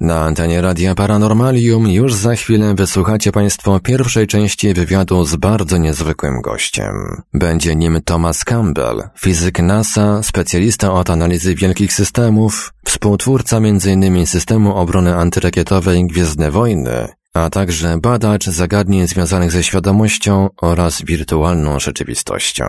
Na antenie Radia Paranormalium już za chwilę wysłuchacie Państwo pierwszej części wywiadu z bardzo niezwykłym gościem. Będzie nim Thomas Campbell, fizyk NASA, specjalista od analizy wielkich systemów, współtwórca m.in. systemu obrony antyrakietowej Gwiezdne Wojny, a także badacz zagadnień związanych ze świadomością oraz wirtualną rzeczywistością.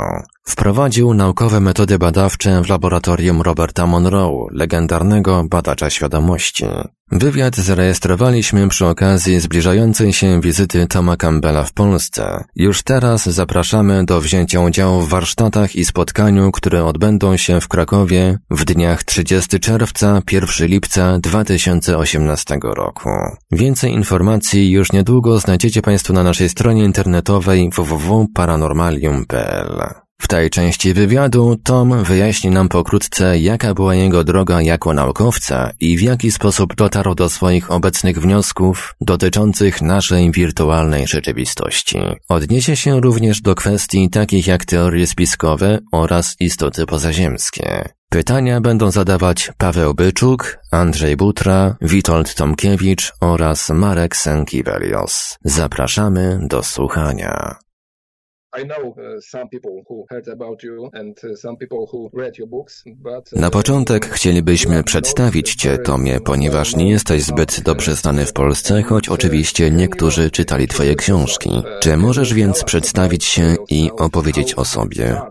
Wprowadził naukowe metody badawcze w laboratorium Roberta Monroe, legendarnego badacza świadomości. Wywiad zarejestrowaliśmy przy okazji zbliżającej się wizyty Toma Campbella w Polsce. Już teraz zapraszamy do wzięcia udziału w warsztatach i spotkaniu, które odbędą się w Krakowie w dniach 30 czerwca, 1 lipca 2018 roku. Więcej informacji już niedługo znajdziecie Państwo na naszej stronie internetowej www.paranormalium.pl. W tej części wywiadu Tom wyjaśni nam pokrótce, jaka była jego droga jako naukowca i w jaki sposób dotarł do swoich obecnych wniosków dotyczących naszej wirtualnej rzeczywistości. Odniesie się również do kwestii takich jak teorie spiskowe oraz istoty pozaziemskie. Pytania będą zadawać Paweł Byczuk, Andrzej Butra, Witold Tomkiewicz oraz Marek Sankiewelios. Zapraszamy do słuchania. Na początek chcielibyśmy przedstawić Cię, Tomie, ponieważ nie jesteś zbyt dobrze znany w Polsce, choć oczywiście niektórzy czytali Twoje książki. Czy możesz więc przedstawić się i opowiedzieć o sobie?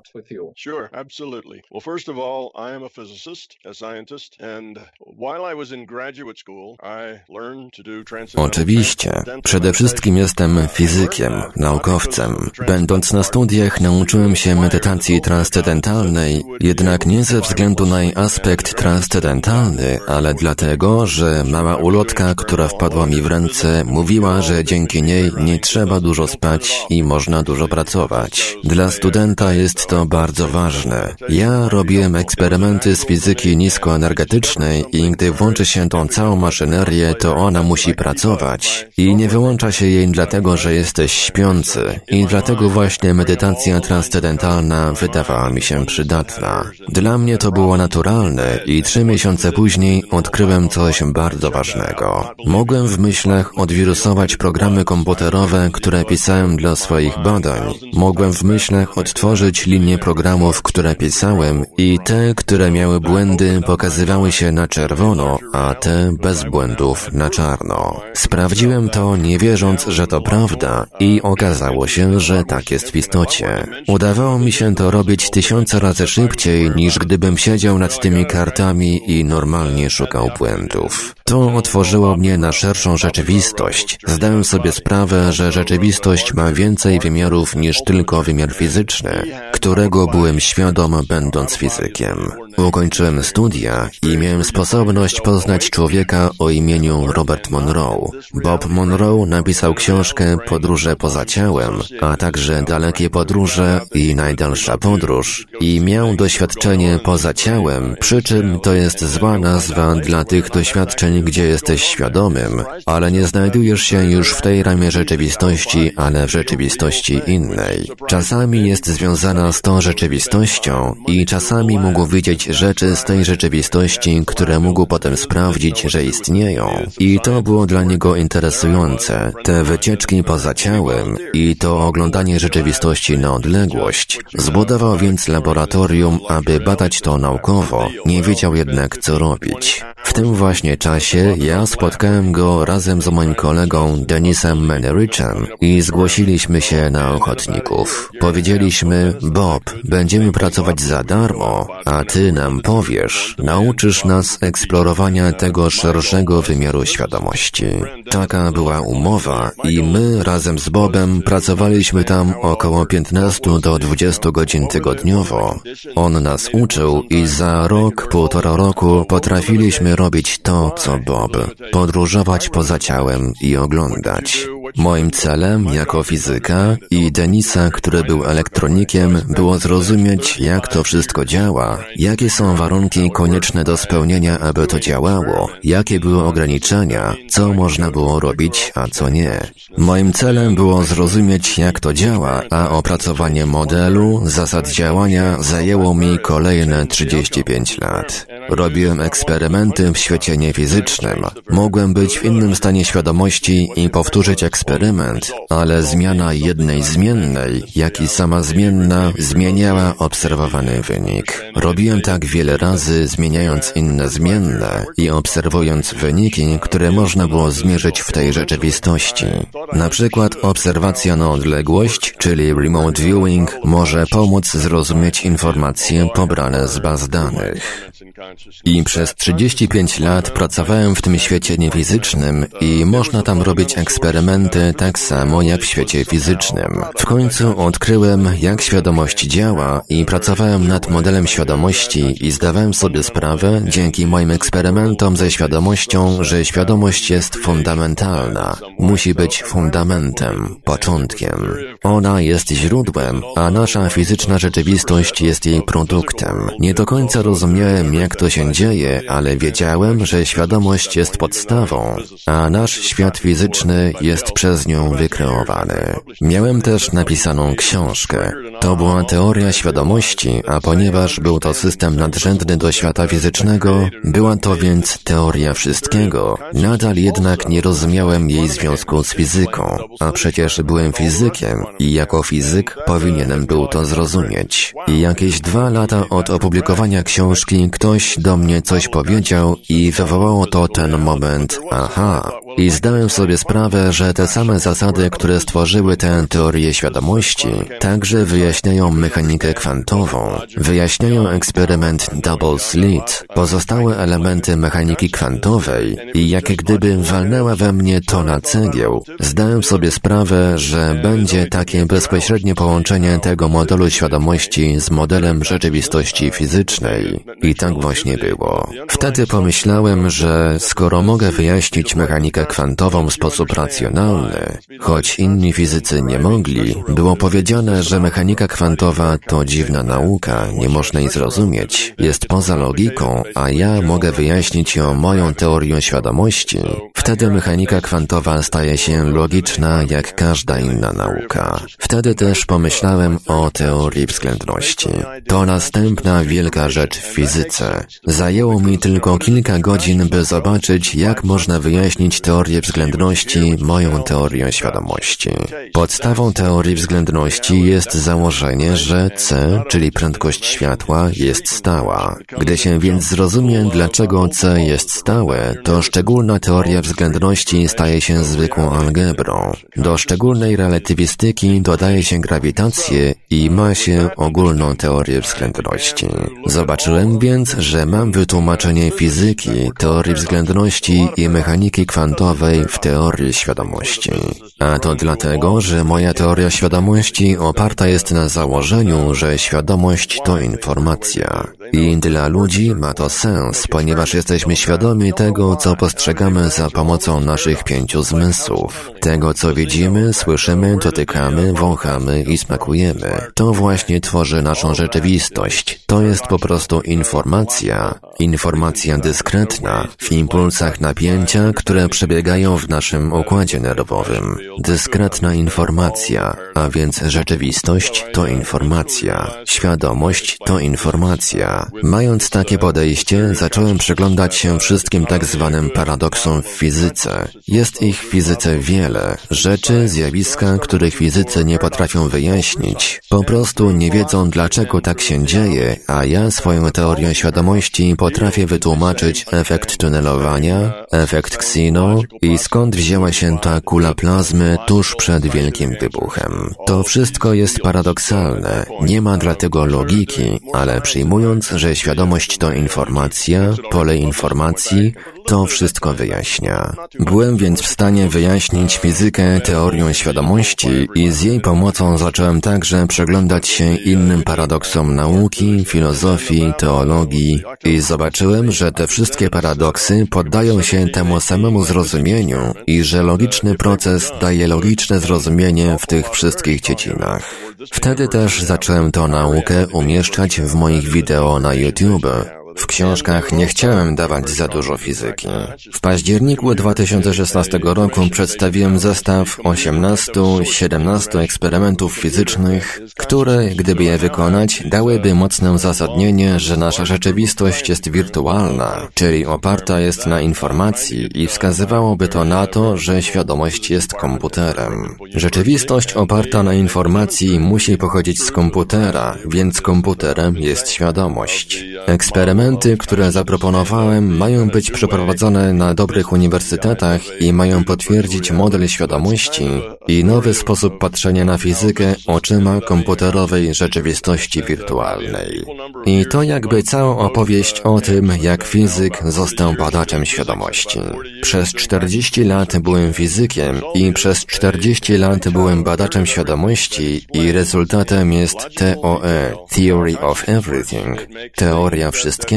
Oczywiście. Przede wszystkim jestem fizykiem, naukowcem. Będąc na studiach nauczyłem się medytacji transcendentalnej, jednak nie ze względu na jej aspekt transcendentalny, ale dlatego, że mała ulotka, która wpadła mi w ręce, mówiła, że dzięki niej nie trzeba dużo spać i można dużo pracować. Dla studenta jest to bardzo ważne. Ja robiłem eksperymenty z fizyki niskoenergetycznej i gdy włączy się tą całą maszynerię, to ona musi pracować. I nie wyłącza się jej dlatego, że jesteś śpiący. I dlatego właśnie medytacja transcendentalna wydawała mi się przydatna. Dla mnie to było naturalne i trzy miesiące później odkryłem coś bardzo ważnego. Mogłem w myślach odwirusować programy komputerowe, które pisałem dla swoich badań. Mogłem w myślach odtworzyć linie programów, które pisałem i te, które miały błędy, pokazywały się na czerwono, a te bez błędów na czarno. Sprawdziłem to nie wierząc, że to prawda i okazało się, że tak jest w istocie. Udawało mi się to robić tysiące razy szybciej, niż gdybym siedział nad tymi kartami i normalnie szukał błędów. To otworzyło mnie na szerszą rzeczywistość. Zdałem sobie sprawę, że rzeczywistość ma więcej wymiarów niż tylko wymiar fizyczny, którego byłem świadom będąc fizykiem. Ukończyłem studia i miałem sposobność poznać człowieka o imieniu Robert Monroe. Bob Monroe napisał książkę Podróże poza ciałem, a także Dalekie podróże i Najdalsza podróż i miał doświadczenie poza ciałem, przy czym to jest zła nazwa dla tych doświadczeń, gdzie jesteś świadomym, ale nie znajdujesz się już w tej ramie rzeczywistości, ale w rzeczywistości innej. Czasami jest związana z tą rzeczywistością i czasami mógł widzieć rzeczy z tej rzeczywistości, które mógł potem sprawdzić, że istnieją. I to było dla niego interesujące. Te wycieczki poza ciałem i to oglądanie rzeczywistości na odległość. Zbudował więc laboratorium, aby badać to naukowo. Nie wiedział jednak, co robić. W tym właśnie czasie ja spotkałem go razem z moim kolegą Denisem Menerichem i zgłosiliśmy się na ochotników. Powiedzieliśmy, Bob, będziemy pracować za darmo, a ty nam powiesz, nauczysz nas eksplorowania tego szerszego wymiaru świadomości. Taka była umowa i my razem z Bobem pracowaliśmy tam około 15 do 20 godzin tygodniowo. On nas uczył i za rok, półtora roku potrafiliśmy robić to, co Bob. Podróżować poza ciałem i oglądać. Moim celem jako fizyka i Denisa, który był elektronikiem, było zrozumieć, jak to wszystko działa, jakie są warunki konieczne do spełnienia, aby to działało, jakie były ograniczenia, co można było robić, a co nie. Moim celem było zrozumieć, jak to działa, a opracowanie modelu, zasad działania zajęło mi kolejne 35 lat. Robiłem eksperymenty w świecie niefizycznym. Mogłem być w innym stanie świadomości i powtórzyć eksperyment, ale zmiana jednej zmiennej, jak i sama zmienna, zmieniała obserwowany wynik. Robiłem tak wiele razy, zmieniając inne zmienne i obserwując wyniki, które można było zmierzyć w tej rzeczywistości. Na przykład obserwacja na odległość, czyli remote viewing, może pomóc zrozumieć informacje pobrane z baz danych. I przez 35 lat pracowałem w tym świecie niefizycznym i można tam robić eksperymenty tak samo jak w świecie fizycznym. W końcu odkryłem, jak świadomość działa i pracowałem nad modelem świadomości i zdawałem sobie sprawę, dzięki moim eksperymentom ze świadomością, że świadomość jest fundamentalna. Musi być fundamentem, początkiem. Ona jest źródłem, a nasza fizyczna rzeczywistość jest jej produktem. Nie do końca rozumiałem, jak to się dzieje, ale wiedziałem, że świadomość jest podstawą, a nasz świat fizyczny jest przez nią wykreowany. Miałem też napisaną książkę. To była teoria świadomości, a ponieważ był to system nadrzędny do świata fizycznego, była to więc teoria wszystkiego. Nadal jednak nie rozumiałem jej związku z fizyką, a przecież byłem fizykiem i jako fizyk powinienem był to zrozumieć. I jakieś dwa lata od opublikowania książki ktoś do mnie coś powiedział i wywołało to ten moment, aha. I zdałem sobie sprawę, że te same zasady, które stworzyły tę teorię świadomości, także wyjaśniają mechanikę kwantową, wyjaśniają eksperyment Double Slit, pozostałe elementy mechaniki kwantowej i jak gdyby walnęła we mnie to na cegieł. Zdałem sobie sprawę, że będzie takie bezpośrednie połączenie tego modelu świadomości z modelem rzeczywistości fizycznej. I tak właśnie było. Wtedy pomyślałem, że skoro mogę wyjaśnić mechanikę kwantową w sposób racjonalny, choć inni fizycy nie mogli, było powiedziane, że mechanika kwantowa to dziwna nauka, nie można jej zrozumieć, jest poza logiką, a ja mogę wyjaśnić ją moją teorią świadomości, wtedy mechanika kwantowa staje się logiczna jak każda inna nauka. Wtedy też pomyślałem o teorii względności. To następna wielka rzecz w fizyce. Zajęło mi tylko kilka godzin, by zobaczyć, jak można wyjaśnić teorię względności moją teorią świadomości. Podstawą teorii względności jest założenie, że c, czyli prędkość światła, jest stała. Gdy się więc zrozumie, dlaczego c jest stałe, to szczególna teoria względności staje się zwykłą algebrą. Do szczególnej relatywistyki dodaje się grawitację i ma się ogólną teorię względności. Zobaczyłem więc, że mam wytłumaczenie fizyki, teorii względności i mechaniki kwantowej w teorii świadomości. A to dlatego, że moja teoria świadomości oparta jest na założeniu, że świadomość to informacja. I dla ludzi ma to sens, ponieważ jesteśmy świadomi tego, co postrzegamy za pomocą naszych pięciu zmysłów. Tego, co widzimy, słyszymy, dotykamy, wąchamy i smakujemy. To właśnie tworzy naszą rzeczywistość. To jest po prostu informacja. Informacja dyskretna, w impulsach napięcia, które przebiegają w naszym układzie nerwowym. Dyskretna informacja, a więc rzeczywistość to informacja. Świadomość to informacja. Mając takie podejście, zacząłem przyglądać się wszystkim tak zwanym paradoksom w fizyce. Jest ich w fizyce wiele. Rzeczy, zjawiska, których fizycy nie potrafią wyjaśnić. Po prostu nie wiedzą, dlaczego tak się dzieje, a ja swoją teorią świadomości potrafię wytłumaczyć efekt tunelowania, efekt Xino i skąd wzięła się ta kula plazmy tuż przed wielkim wybuchem. To wszystko jest paradoksalne. Nie ma dlatego logiki, ale przyjmując, że świadomość to informacja, pole informacji, To wszystko wyjaśnia. Byłem więc w stanie wyjaśnić fizykę teorią świadomości i z jej pomocą zacząłem także przeglądać się innym paradoksom nauki, filozofii, teologii i zobaczyłem, że te wszystkie paradoksy poddają się temu samemu zrozumieniu i że logiczny proces daje logiczne zrozumienie w tych wszystkich dziedzinach. Wtedy też zacząłem tę naukę umieszczać w moich wideo na YouTube. W książkach nie chciałem dawać za dużo fizyki. W październiku 2016 roku przedstawiłem zestaw 18-17 eksperymentów fizycznych, które, gdyby je wykonać, dałyby mocne uzasadnienie, że nasza rzeczywistość jest wirtualna, czyli oparta jest na informacji i wskazywałoby to na to, że świadomość jest komputerem. Rzeczywistość oparta na informacji musi pochodzić z komputera, więc komputerem jest świadomość. Eksperyment Eksperymenty, które zaproponowałem, mają być przeprowadzone na dobrych uniwersytetach i mają potwierdzić model świadomości i nowy sposób patrzenia na fizykę oczyma komputerowej rzeczywistości wirtualnej. I to jakby całą opowieść o tym, jak fizyk został badaczem świadomości. Przez 40 lat byłem fizykiem i przez 40 lat byłem badaczem świadomości i rezultatem jest TOE, Theory of Everything, teoria wszystkiego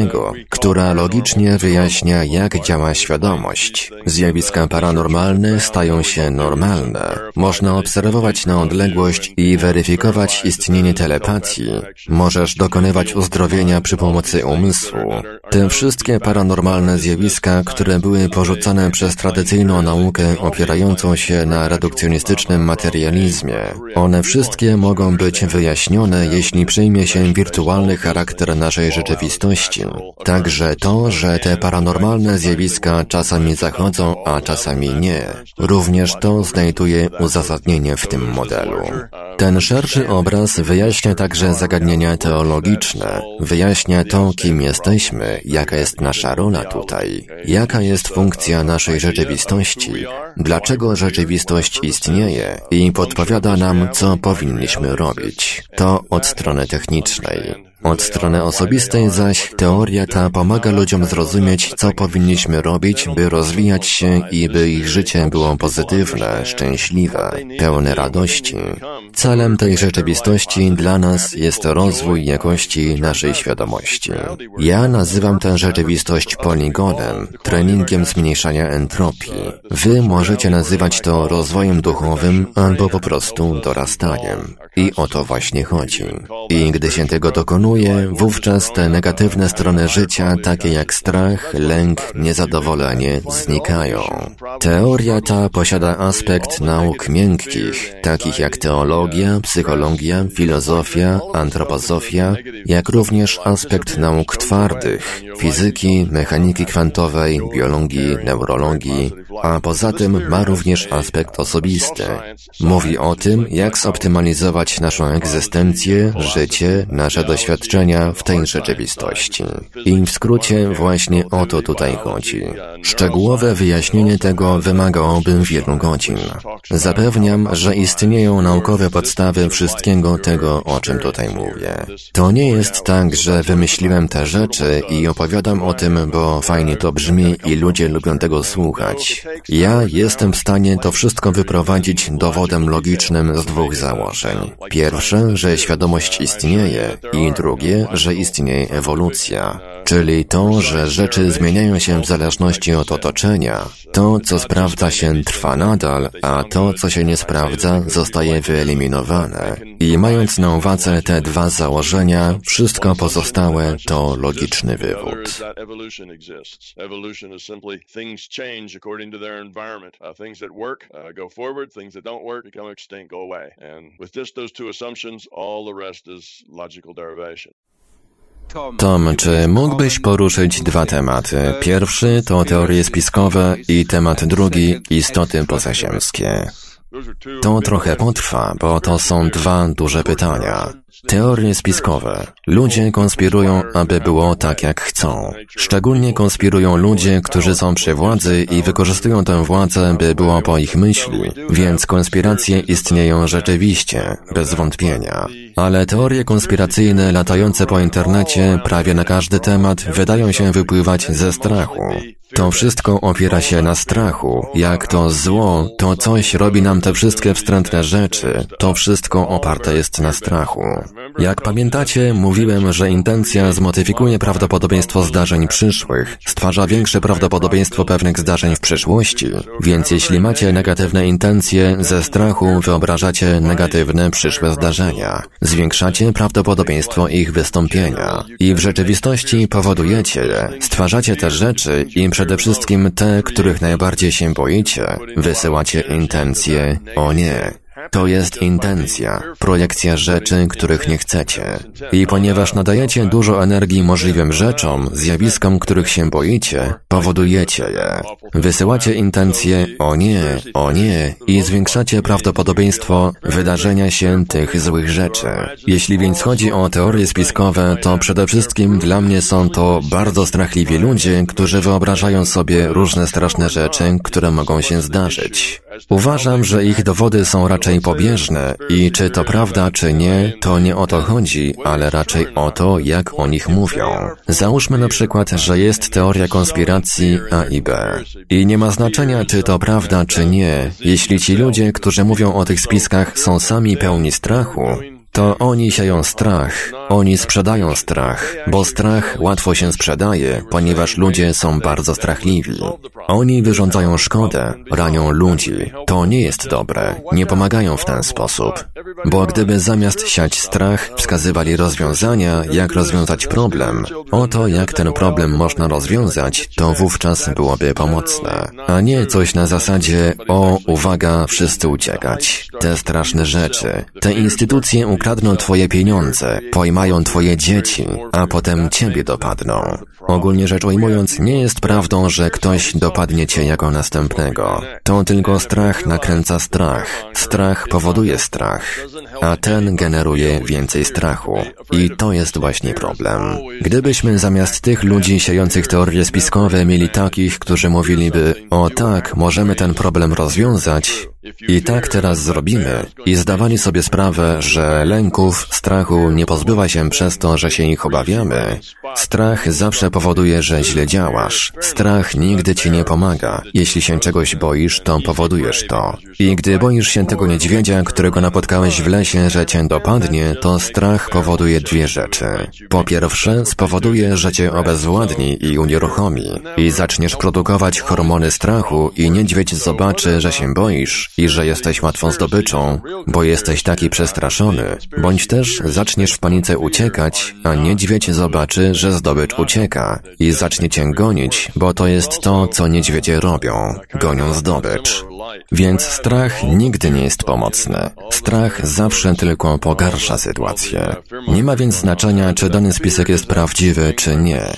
która logicznie wyjaśnia, jak działa świadomość. Zjawiska paranormalne stają się normalne. Można obserwować na odległość i weryfikować istnienie telepatii. Możesz dokonywać uzdrowienia przy pomocy umysłu. Te wszystkie paranormalne zjawiska, które były porzucane przez tradycyjną naukę opierającą się na redukcjonistycznym materializmie, one wszystkie mogą być wyjaśnione, jeśli przyjmie się wirtualny charakter naszej rzeczywistości Także to, że te paranormalne zjawiska czasami zachodzą, a czasami nie, również to znajduje uzasadnienie w tym modelu. Ten szerszy obraz wyjaśnia także zagadnienia teologiczne, wyjaśnia to, kim jesteśmy, jaka jest nasza rola tutaj, jaka jest funkcja naszej rzeczywistości, dlaczego rzeczywistość istnieje i podpowiada nam, co powinniśmy robić. To od strony technicznej. Od strony osobistej zaś teoria ta pomaga ludziom zrozumieć, co powinniśmy robić, by rozwijać się i by ich życie było pozytywne, szczęśliwe, pełne radości. Celem tej rzeczywistości dla nas jest rozwój jakości naszej świadomości. Ja nazywam tę rzeczywistość poligonem, treningiem zmniejszania entropii. Wy możecie nazywać to rozwojem duchowym albo po prostu dorastaniem. I o to właśnie chodzi. I gdy się tego dokonuje, wówczas te negatywne strony życia, takie jak strach, lęk, niezadowolenie, znikają. Teoria ta posiada aspekt nauk miękkich, takich jak teologia, psychologia, filozofia, antropozofia, jak również aspekt nauk twardych, fizyki, mechaniki kwantowej, biologii, neurologii, a poza tym ma również aspekt osobisty. Mówi o tym, jak zoptymalizować naszą egzystencję, życie, nasze doświadczenia w tej rzeczywistości. I w skrócie właśnie o to tutaj chodzi. Szczegółowe wyjaśnienie tego wymagałoby wielu godzin. Zapewniam, że istnieją naukowe podstawy wszystkiego tego, o czym tutaj mówię. To nie jest tak, że wymyśliłem te rzeczy i opowiadam o tym, bo fajnie to brzmi i ludzie lubią tego słuchać. Ja jestem w stanie to wszystko wyprowadzić dowodem logicznym z dwóch założeń. Pierwsze, że świadomość istnieje i drugie, że istnieje ewolucja. Czyli to, że rzeczy zmieniają się w zależności od otoczenia. To, co sprawdza się, trwa nadal, a to, co się nie sprawdza, zostaje wyeliminowane. I mając na uwadze te dwa założenia, wszystko pozostałe to logiczny wywód. Tom, czy mógłbyś poruszyć dwa tematy? Pierwszy to teorie spiskowe i temat drugi istoty pozaziemskie. To trochę potrwa, bo to są dwa duże pytania. Teorie spiskowe. Ludzie konspirują, aby było tak, jak chcą. Szczególnie konspirują ludzie, którzy są przy władzy i wykorzystują tę władzę, by było po ich myśli. Więc konspiracje istnieją rzeczywiście, bez wątpienia. Ale teorie konspiracyjne latające po internecie prawie na każdy temat wydają się wypływać ze strachu. To wszystko opiera się na strachu. Jak to zło, to coś robi nam te wszystkie wstrętne rzeczy. To wszystko oparte jest na strachu. Jak pamiętacie, mówiłem, że intencja zmodyfikuje prawdopodobieństwo zdarzeń przyszłych, stwarza większe prawdopodobieństwo pewnych zdarzeń w przyszłości. Więc jeśli macie negatywne intencje, ze strachu wyobrażacie negatywne przyszłe zdarzenia. Zwiększacie prawdopodobieństwo ich wystąpienia. I w rzeczywistości powodujecie je. Stwarzacie te rzeczy i przede wszystkim te, których najbardziej się boicie, wysyłacie intencje, o nie, to jest intencja, projekcja rzeczy, których nie chcecie. I ponieważ nadajecie dużo energii możliwym rzeczom, zjawiskom, których się boicie, powodujecie je. Wysyłacie intencje o nie, o nie i zwiększacie prawdopodobieństwo wydarzenia się tych złych rzeczy. Jeśli więc chodzi o teorie spiskowe, to przede wszystkim dla mnie są to bardzo strachliwi ludzie, którzy wyobrażają sobie różne straszne rzeczy, które mogą się zdarzyć. Uważam, że ich dowody są raczej pobieżne i czy to prawda, czy nie, to nie o to chodzi, ale raczej o to, jak o nich mówią. Załóżmy na przykład, że jest teoria konspiracji A i B. I nie ma znaczenia, czy to prawda, czy nie, jeśli ci ludzie, którzy mówią o tych spiskach, są sami pełni strachu, to oni sieją strach, oni sprzedają strach, bo strach łatwo się sprzedaje, ponieważ ludzie są bardzo strachliwi. Oni wyrządzają szkodę, ranią ludzi. To nie jest dobre, nie pomagają w ten sposób. Bo gdyby zamiast siać strach, wskazywali rozwiązania, jak rozwiązać problem, oto jak ten problem można rozwiązać, to wówczas byłoby pomocne. A nie coś na zasadzie, o, uwaga, wszyscy uciekać. Te straszne rzeczy. Te instytucje ukradną twoje pieniądze, pojmają twoje dzieci, a potem ciebie dopadną. Ogólnie rzecz ujmując, nie jest prawdą, że ktoś dopadnie cię jako następnego. To tylko strach nakręca strach. Strach powoduje strach, a ten generuje więcej strachu. I to jest właśnie problem. Gdybyśmy zamiast tych ludzi siejących teorie spiskowe mieli takich, którzy mówiliby, o tak, możemy ten problem rozwiązać, i tak teraz zrobimy. I zdawali sobie sprawę, że lęków, strachu nie pozbywa się przez to, że się ich obawiamy. Strach zawsze powoduje, że źle działasz. Strach nigdy ci nie pomaga. Jeśli się czegoś boisz, to powodujesz to. I gdy boisz się tego niedźwiedzia, którego napotkałeś w lesie, że cię dopadnie, to strach powoduje dwie rzeczy. Po pierwsze, spowoduje, że cię obezwładni i unieruchomi. I zaczniesz produkować hormony strachu i niedźwiedź zobaczy, że się boisz i że jesteś łatwą zdobyczą, bo jesteś taki przestraszony, bądź też zaczniesz w panice uciekać, a niedźwiedź zobaczy, że zdobycz ucieka i zacznie cię gonić, bo to jest to, co niedźwiedzie robią. Gonią zdobycz. Więc strach nigdy nie jest pomocny. Strach zawsze tylko pogarsza sytuację. Nie ma więc znaczenia, czy dany spisek jest prawdziwy, czy nie.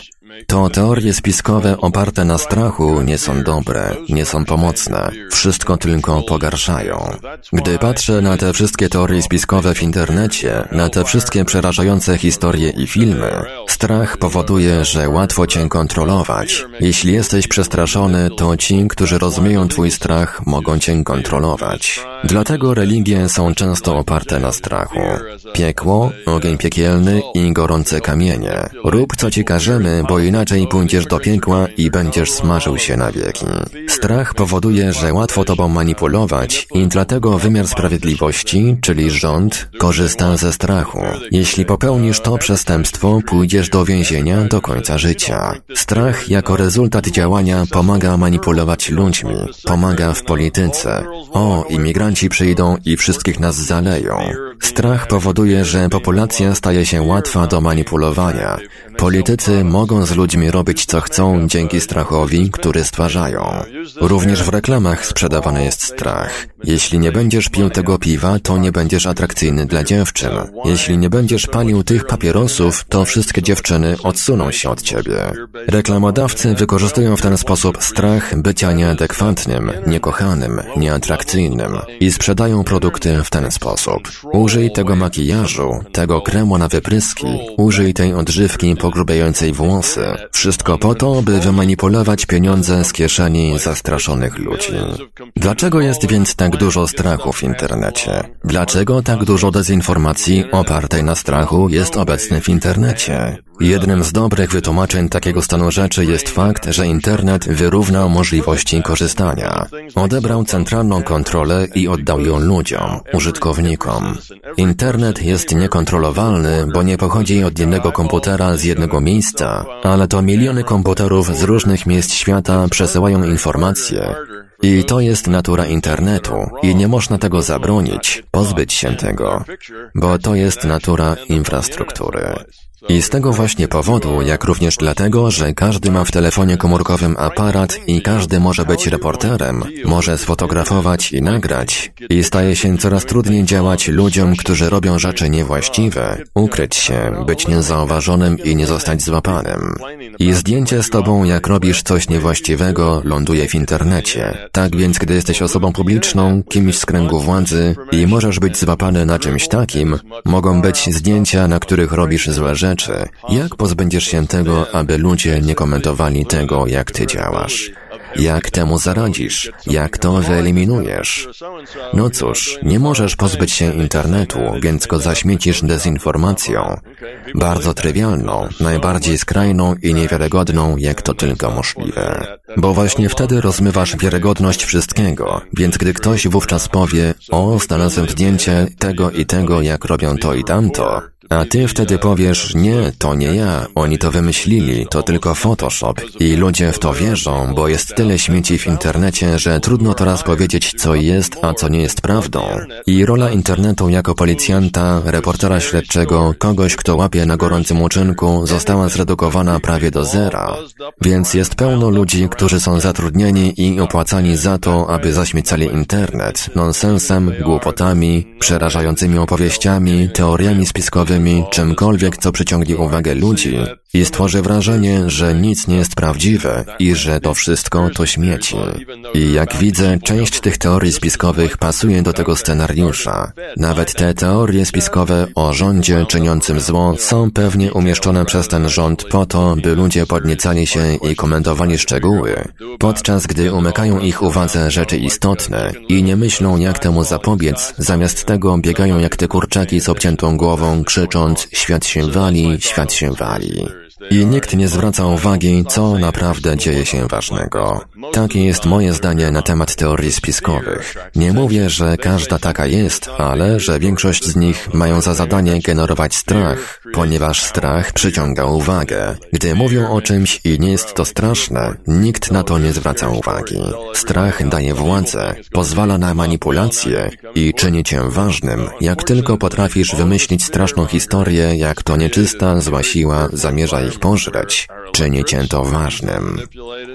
To teorie spiskowe oparte na strachu nie są dobre, nie są pomocne. Wszystko tylko pogarszają. Gdy patrzę na te wszystkie teorie spiskowe w internecie, na te wszystkie przerażające historie i filmy, strach powoduje, że łatwo cię kontrolować. Jeśli jesteś przestraszony, to ci, którzy rozumieją twój strach, mogą cię kontrolować. Dlatego religie są często oparte na strachu. Piekło, ogień piekielny i gorące kamienie. Rób co ci każemy, bo inaczej pójdziesz do piekła i będziesz smażył się na wieki. Strach powoduje, że łatwo tobą manipulować i dlatego wymiar sprawiedliwości, czyli rząd, korzysta ze strachu. Jeśli popełnisz to przestępstwo, pójdziesz do więzienia do końca życia. Strach jako rezultat działania pomaga manipulować ludźmi, pomaga w polityce. O, imigranci przyjdą i wszystkich nas zaleją. Strach powoduje, że populacja staje się łatwa do manipulowania. Politycy mogą z ludźmi robić co chcą dzięki strachowi, który stwarzają. Również w reklamach sprzedawany jest strach. Jeśli nie będziesz pił tego piwa, to nie będziesz atrakcyjny dla dziewczyn. Jeśli nie będziesz palił tych papierosów, to wszystkie dziewczyny odsuną się od ciebie. Reklamodawcy wykorzystują w ten sposób strach bycia nieadekwatnym, niekochanym, nieatrakcyjnym i sprzedają produkty w ten sposób. Użyj tego makijażu, tego kremu na wypryski, użyj tej odżywki pogrubiającej włosy. Wszystko po to, by wymanipulować pieniądze z kieszeni zastraszonych ludzi. Dlaczego jest więc tak dużo strachu w internecie? Dlaczego tak dużo dezinformacji opartej na strachu jest obecne w internecie? Jednym z dobrych wytłumaczeń takiego stanu rzeczy jest fakt, że internet wyrównał możliwości korzystania. Odebrał centralną kontrolę i oddał ją ludziom, użytkownikom. Internet jest niekontrolowalny, bo nie pochodzi od jednego komputera z jednego miejsca, ale to miliony komputerów z różnych miejsc świata przesyłają informacje, i to jest natura internetu i nie można tego zabronić, pozbyć się tego, bo to jest natura infrastruktury. I z tego właśnie powodu, jak również dlatego, że każdy ma w telefonie komórkowym aparat i każdy może być reporterem, może sfotografować i nagrać, i staje się coraz trudniej działać ludziom, którzy robią rzeczy niewłaściwe, ukryć się, być niezauważonym i nie zostać złapanym. I zdjęcie z tobą, jak robisz coś niewłaściwego, ląduje w internecie. Tak więc, gdy jesteś osobą publiczną, kimś z kręgu władzy i możesz być złapany na czymś takim, mogą być zdjęcia, na których robisz złe rzeczy, rzeczy. Jak pozbędziesz się tego, aby ludzie nie komentowali tego, jak ty działasz? Jak temu zaradzisz? Jak to wyeliminujesz? No cóż, nie możesz pozbyć się internetu, więc go zaśmiecisz dezinformacją. Bardzo trywialną, najbardziej skrajną i niewiarygodną, jak to tylko możliwe. Bo właśnie wtedy rozmywasz wiarygodność wszystkiego, więc gdy ktoś wówczas powie, o, znalazłem zdjęcie tego i tego, jak robią to i tamto, a ty wtedy powiesz, nie, to nie ja, oni to wymyślili, to tylko Photoshop. I ludzie w to wierzą, bo jest tyle śmieci w internecie, że trudno teraz powiedzieć, co jest, a co nie jest prawdą. I rola internetu jako policjanta, reportera śledczego, kogoś, kto łapie na gorącym uczynku, została zredukowana prawie do zera. Więc jest pełno ludzi, którzy są zatrudnieni i opłacani za to, aby zaśmiecali internet nonsensem, głupotami, przerażającymi opowieściami, teoriami spiskowymi, czymkolwiek, co przyciągnie uwagę ludzi i stworzy wrażenie, że nic nie jest prawdziwe i że to wszystko to śmieci. I jak widzę, część tych teorii spiskowych pasuje do tego scenariusza. Nawet te teorie spiskowe o rządzie czyniącym zło są pewnie umieszczone przez ten rząd po to, by ludzie podniecali się i komentowali szczegóły, podczas gdy umykają ich uwadze rzeczy istotne i nie myślą jak temu zapobiec, zamiast tego biegają jak te kurczaki z obciętą głową, krzycząc świat się wali, świat się wali. I nikt nie zwraca uwagi, co naprawdę dzieje się ważnego. Takie jest moje zdanie na temat teorii spiskowych. Nie mówię, że każda taka jest, ale że większość z nich mają za zadanie generować strach, ponieważ strach przyciąga uwagę. Gdy mówią o czymś i nie jest to straszne, nikt na to nie zwraca uwagi. Strach daje władzę, pozwala na manipulację i czyni cię ważnym, jak tylko potrafisz wymyślić straszną historię, jak to nieczysta, zła siła zamierza ich pożreć, czyni cię to ważnym.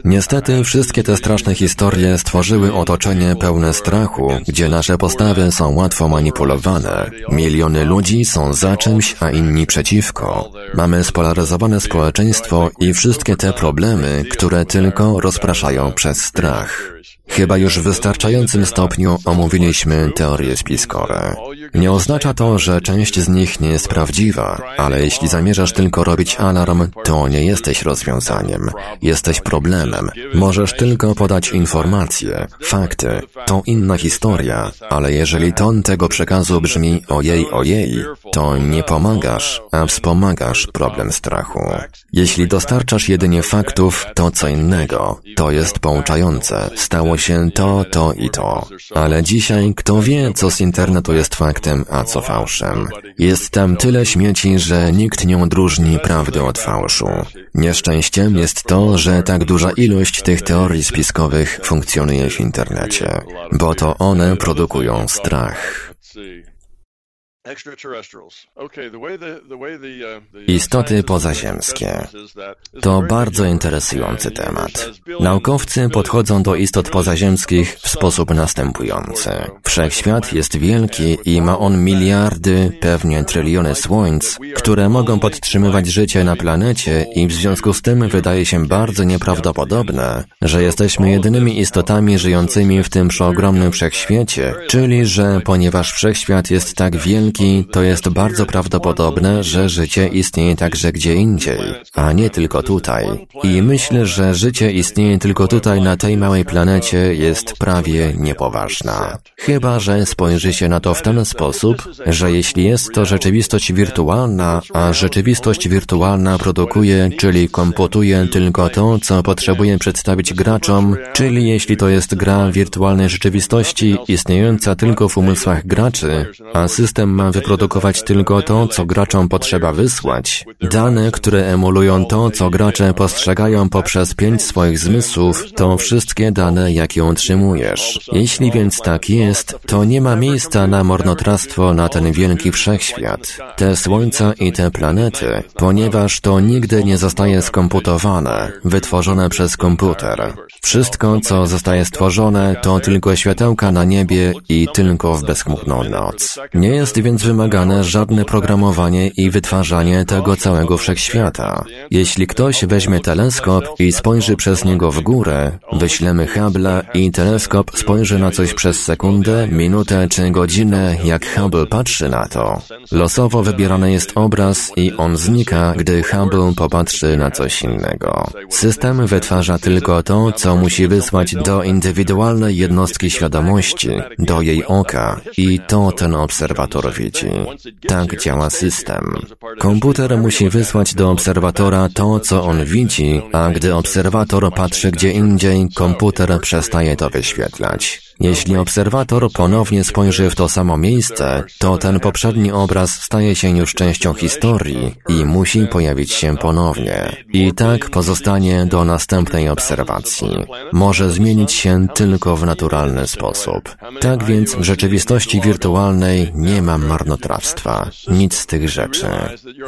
Niestety wszystkie te straszne historie stworzyły otoczenie pełne strachu, gdzie nasze postawy są łatwo manipulowane. Miliony ludzi są za czymś, a inni przeciwko. Mamy spolaryzowane społeczeństwo i wszystkie te problemy, które tylko rozpraszają przez strach. Chyba już w wystarczającym stopniu omówiliśmy teorie spiskowe. Nie oznacza to, że część z nich nie jest prawdziwa, ale jeśli zamierzasz tylko robić alarm, to nie jesteś rozwiązaniem. Jesteś problemem. Możesz tylko podać informacje, fakty. To inna historia, ale jeżeli ton tego przekazu brzmi ojej, ojej, to nie pomagasz, a wspomagasz problem strachu. Jeśli dostarczasz jedynie faktów, to co innego. To jest pouczające. Stało się to, to i to. Ale dzisiaj kto wie, co z internetu jest faktem, a co fałszem. Jest tam tyle śmieci, że nikt nie odróżni prawdy od fałszu. Nieszczęściem jest to, że tak duża ilość tych teorii spiskowych funkcjonuje w internecie, bo to one produkują strach. Istoty pozaziemskie. To bardzo interesujący temat. Naukowcy podchodzą do istot pozaziemskich w sposób następujący. Wszechświat jest wielki i ma on miliardy, pewnie tryliony słońc, które mogą podtrzymywać życie na planecie i w związku z tym wydaje się bardzo nieprawdopodobne, że jesteśmy jedynymi istotami żyjącymi w tym przeogromnym wszechświecie, czyli że ponieważ wszechświat jest tak wielki, warunki, to jest bardzo prawdopodobne, że życie istnieje także gdzie indziej, a nie tylko tutaj. I myślę, że życie istnieje tylko tutaj na tej małej planecie jest prawie niepoważna. Chyba, że spojrzy się na to w ten sposób, że jeśli jest to rzeczywistość wirtualna, a rzeczywistość wirtualna produkuje, czyli komputuje tylko to, co potrzebuje przedstawić graczom, czyli jeśli to jest gra wirtualnej rzeczywistości istniejąca tylko w umysłach graczy, a system ma wyprodukować tylko to, co graczom potrzeba wysłać, dane, które emulują to, co gracze postrzegają poprzez pięć swoich zmysłów, to wszystkie dane, jakie otrzymujesz. Jeśli więc tak jest, to nie ma miejsca na marnotrawstwo na ten wielki wszechświat, te słońca i te planety, ponieważ to nigdy nie zostaje skomputowane, wytworzone przez komputer. Wszystko, co zostaje stworzone, to tylko światełka na niebie i tylko w bezchmurną noc. Nie jest więc wymagane żadne programowanie i wytwarzanie tego całego wszechświata. Jeśli ktoś weźmie teleskop i spojrzy przez niego w górę, wyślemy Hubble'a i teleskop spojrzy na coś przez sekundę, minutę czy godzinę, jak Hubble patrzy na to. Losowo wybierany jest obraz i on znika, gdy Hubble popatrzy na coś innego. System wytwarza tylko to, co musi wysłać do indywidualnej jednostki świadomości, do jej oka i to ten obserwator widzi. Tak działa system. Komputer musi wysłać do obserwatora to, co on widzi, a gdy obserwator patrzy gdzie indziej, komputer przestaje to wyświetlać. Jeśli obserwator ponownie spojrzy w to samo miejsce, to ten poprzedni obraz staje się już częścią historii i musi pojawić się ponownie. I tak pozostanie do następnej obserwacji. Może zmienić się tylko w naturalny sposób. Tak więc w rzeczywistości wirtualnej nie ma marnotrawstwa. Nic z tych rzeczy.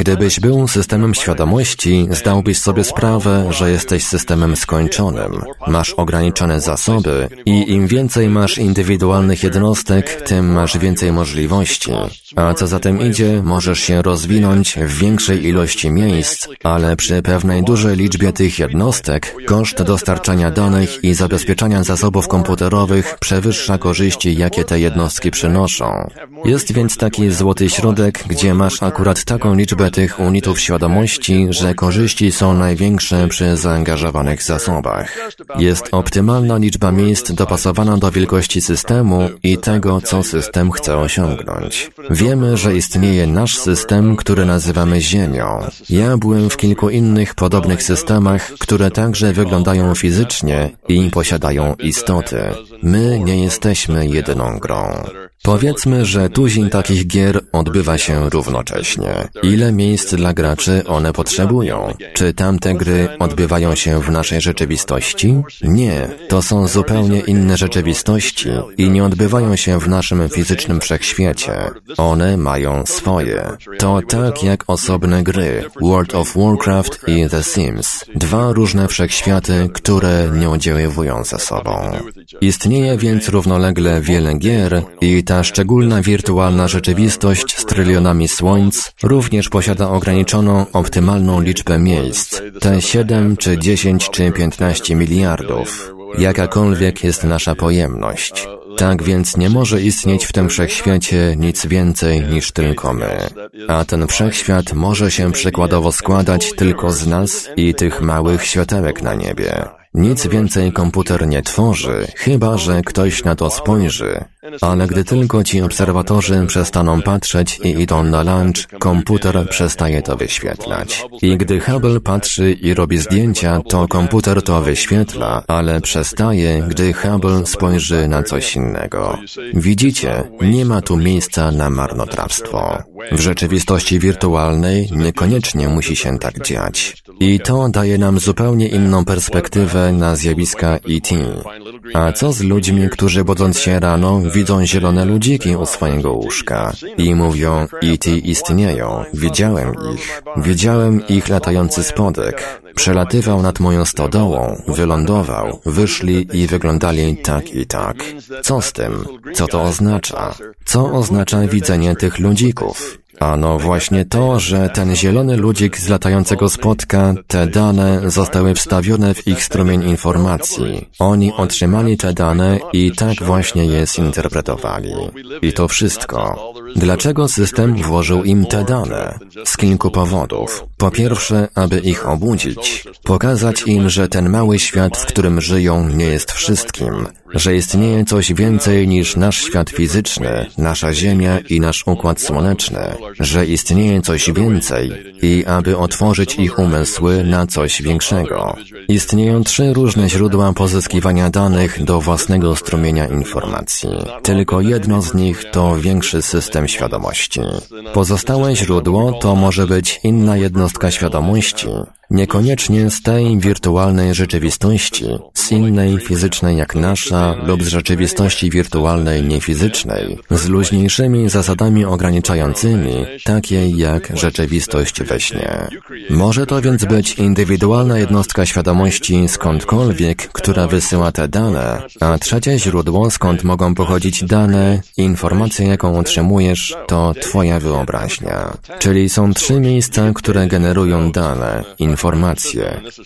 Gdybyś był systemem świadomości, zdałbyś sobie sprawę, że jesteś systemem skończonym. Masz ograniczone zasoby i im więcej masz indywidualnych jednostek, tym masz więcej możliwości. A co za tym idzie, możesz się rozwinąć w większej ilości miejsc, ale przy pewnej dużej liczbie tych jednostek koszt dostarczania danych i zabezpieczania zasobów komputerowych przewyższa korzyści, jakie te jednostki przynoszą. Jest więc taki złoty środek, gdzie masz akurat taką liczbę tych unitów świadomości, że korzyści są największe przy zaangażowanych zasobach. Jest optymalna liczba miejsc dopasowana do wielkości systemu i tego, co system chce osiągnąć. Wiemy, że istnieje nasz system, który nazywamy Ziemią. Ja byłem w kilku innych podobnych systemach, które także wyglądają fizycznie i posiadają istoty. My nie jesteśmy jedyną grą. Powiedzmy, że tuzin takich gier odbywa się równocześnie. Ile miejsc dla graczy one potrzebują? Czy tamte gry odbywają się w naszej rzeczywistości? Nie, to są zupełnie inne rzeczywistości i nie odbywają się w naszym fizycznym wszechświecie. One mają swoje. To tak jak osobne gry World of Warcraft i The Sims. Dwa różne wszechświaty, które nie oddziaływują ze sobą. Istnieje więc równolegle wiele gier i ta szczególna wirtualna rzeczywistość z trylionami słońc również posiada ograniczoną, optymalną liczbę miejsc, te 7 czy 10 czy 15 miliardów. Jakakolwiek jest nasza pojemność. Tak więc nie może istnieć w tym wszechświecie nic więcej niż tylko my. A ten wszechświat może się przykładowo składać tylko z nas i tych małych światełek na niebie. Nic więcej komputer nie tworzy, chyba że ktoś na to spojrzy. Ale gdy tylko ci obserwatorzy przestaną patrzeć i idą na lunch, komputer przestaje to wyświetlać. I gdy Hubble patrzy i robi zdjęcia, to komputer to wyświetla, ale przestaje, gdy Hubble spojrzy na coś innego. Widzicie, nie ma tu miejsca na marnotrawstwo. W rzeczywistości wirtualnej niekoniecznie musi się tak dziać. I to daje nam zupełnie inną perspektywę na zjawiska ET. A co z ludźmi, którzy budząc się rano widzą zielone ludziki u swojego łóżka i mówią ET istnieją, widziałem ich, widziałem ich latający spodek, przelatywał nad moją stodołą, wylądował, wyszli i wyglądali tak i tak. Co z tym? Co to oznacza? Co oznacza widzenie tych ludzików? Ano właśnie to, że ten zielony ludzik z latającego spotka, te dane zostały wstawione w ich strumień informacji. Oni otrzymali te dane i tak właśnie je zinterpretowali. I to wszystko. Dlaczego system włożył im te dane? Z kilku powodów. Po pierwsze, aby ich obudzić, pokazać im, że ten mały świat, w którym żyją, nie jest wszystkim, że istnieje coś więcej niż nasz świat fizyczny, nasza Ziemia i nasz Układ Słoneczny, że istnieje coś więcej i aby otworzyć ich umysły na coś większego. Istnieją trzy różne źródła pozyskiwania danych do własnego strumienia informacji. Tylko jedno z nich to większy system świadomości. Pozostałe źródło to może być inna jednostka świadomości, Niekoniecznie z tej wirtualnej rzeczywistości, z innej fizycznej jak nasza lub z rzeczywistości wirtualnej niefizycznej, z luźniejszymi zasadami ograniczającymi, takiej jak rzeczywistość we śnie. Może to więc być indywidualna jednostka świadomości skądkolwiek, która wysyła te dane, a trzecie źródło, skąd mogą pochodzić dane, informacja jaką otrzymujesz, to Twoja wyobraźnia. Czyli są trzy miejsca, które generują dane, informacje.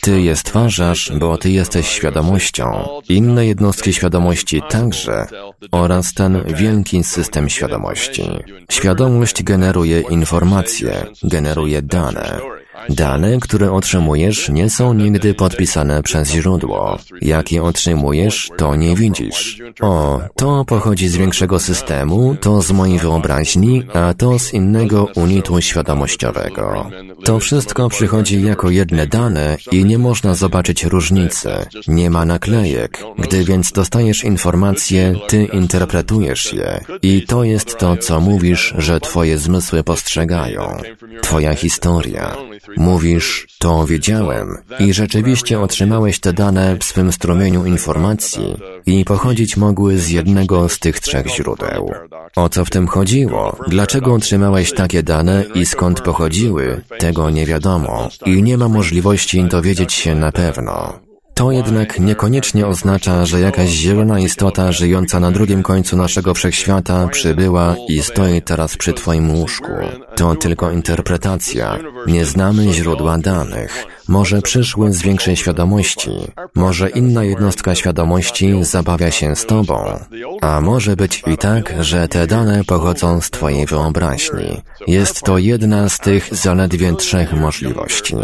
Ty je stwarzasz, bo ty jesteś świadomością. Inne jednostki świadomości także oraz ten wielki system świadomości. Świadomość generuje informacje, generuje dane. Dane, które otrzymujesz, nie są nigdy podpisane przez źródło. Jak je otrzymujesz, to nie widzisz. O, to pochodzi z większego systemu, to z mojej wyobraźni, a to z innego unitu świadomościowego. To wszystko przychodzi jako jedne dane i nie można zobaczyć różnicy. Nie ma naklejek. Gdy więc dostajesz informacje, ty interpretujesz je. I to jest to, co mówisz, że twoje zmysły postrzegają. Twoja historia. Mówisz, to wiedziałem i rzeczywiście otrzymałeś te dane w swym strumieniu informacji i pochodzić mogły z jednego z tych trzech źródeł. O co w tym chodziło? Dlaczego otrzymałeś takie dane i skąd pochodziły? Tego nie wiadomo i nie ma możliwości dowiedzieć się na pewno. To jednak niekoniecznie oznacza, że jakaś zielona istota żyjąca na drugim końcu naszego wszechświata przybyła i stoi teraz przy Twoim łóżku. To tylko interpretacja. Nie znamy źródła danych. Może przyszły z większej świadomości. Może inna jednostka świadomości zabawia się z Tobą. A może być i tak, że te dane pochodzą z Twojej wyobraźni. Jest to jedna z tych zaledwie trzech możliwości.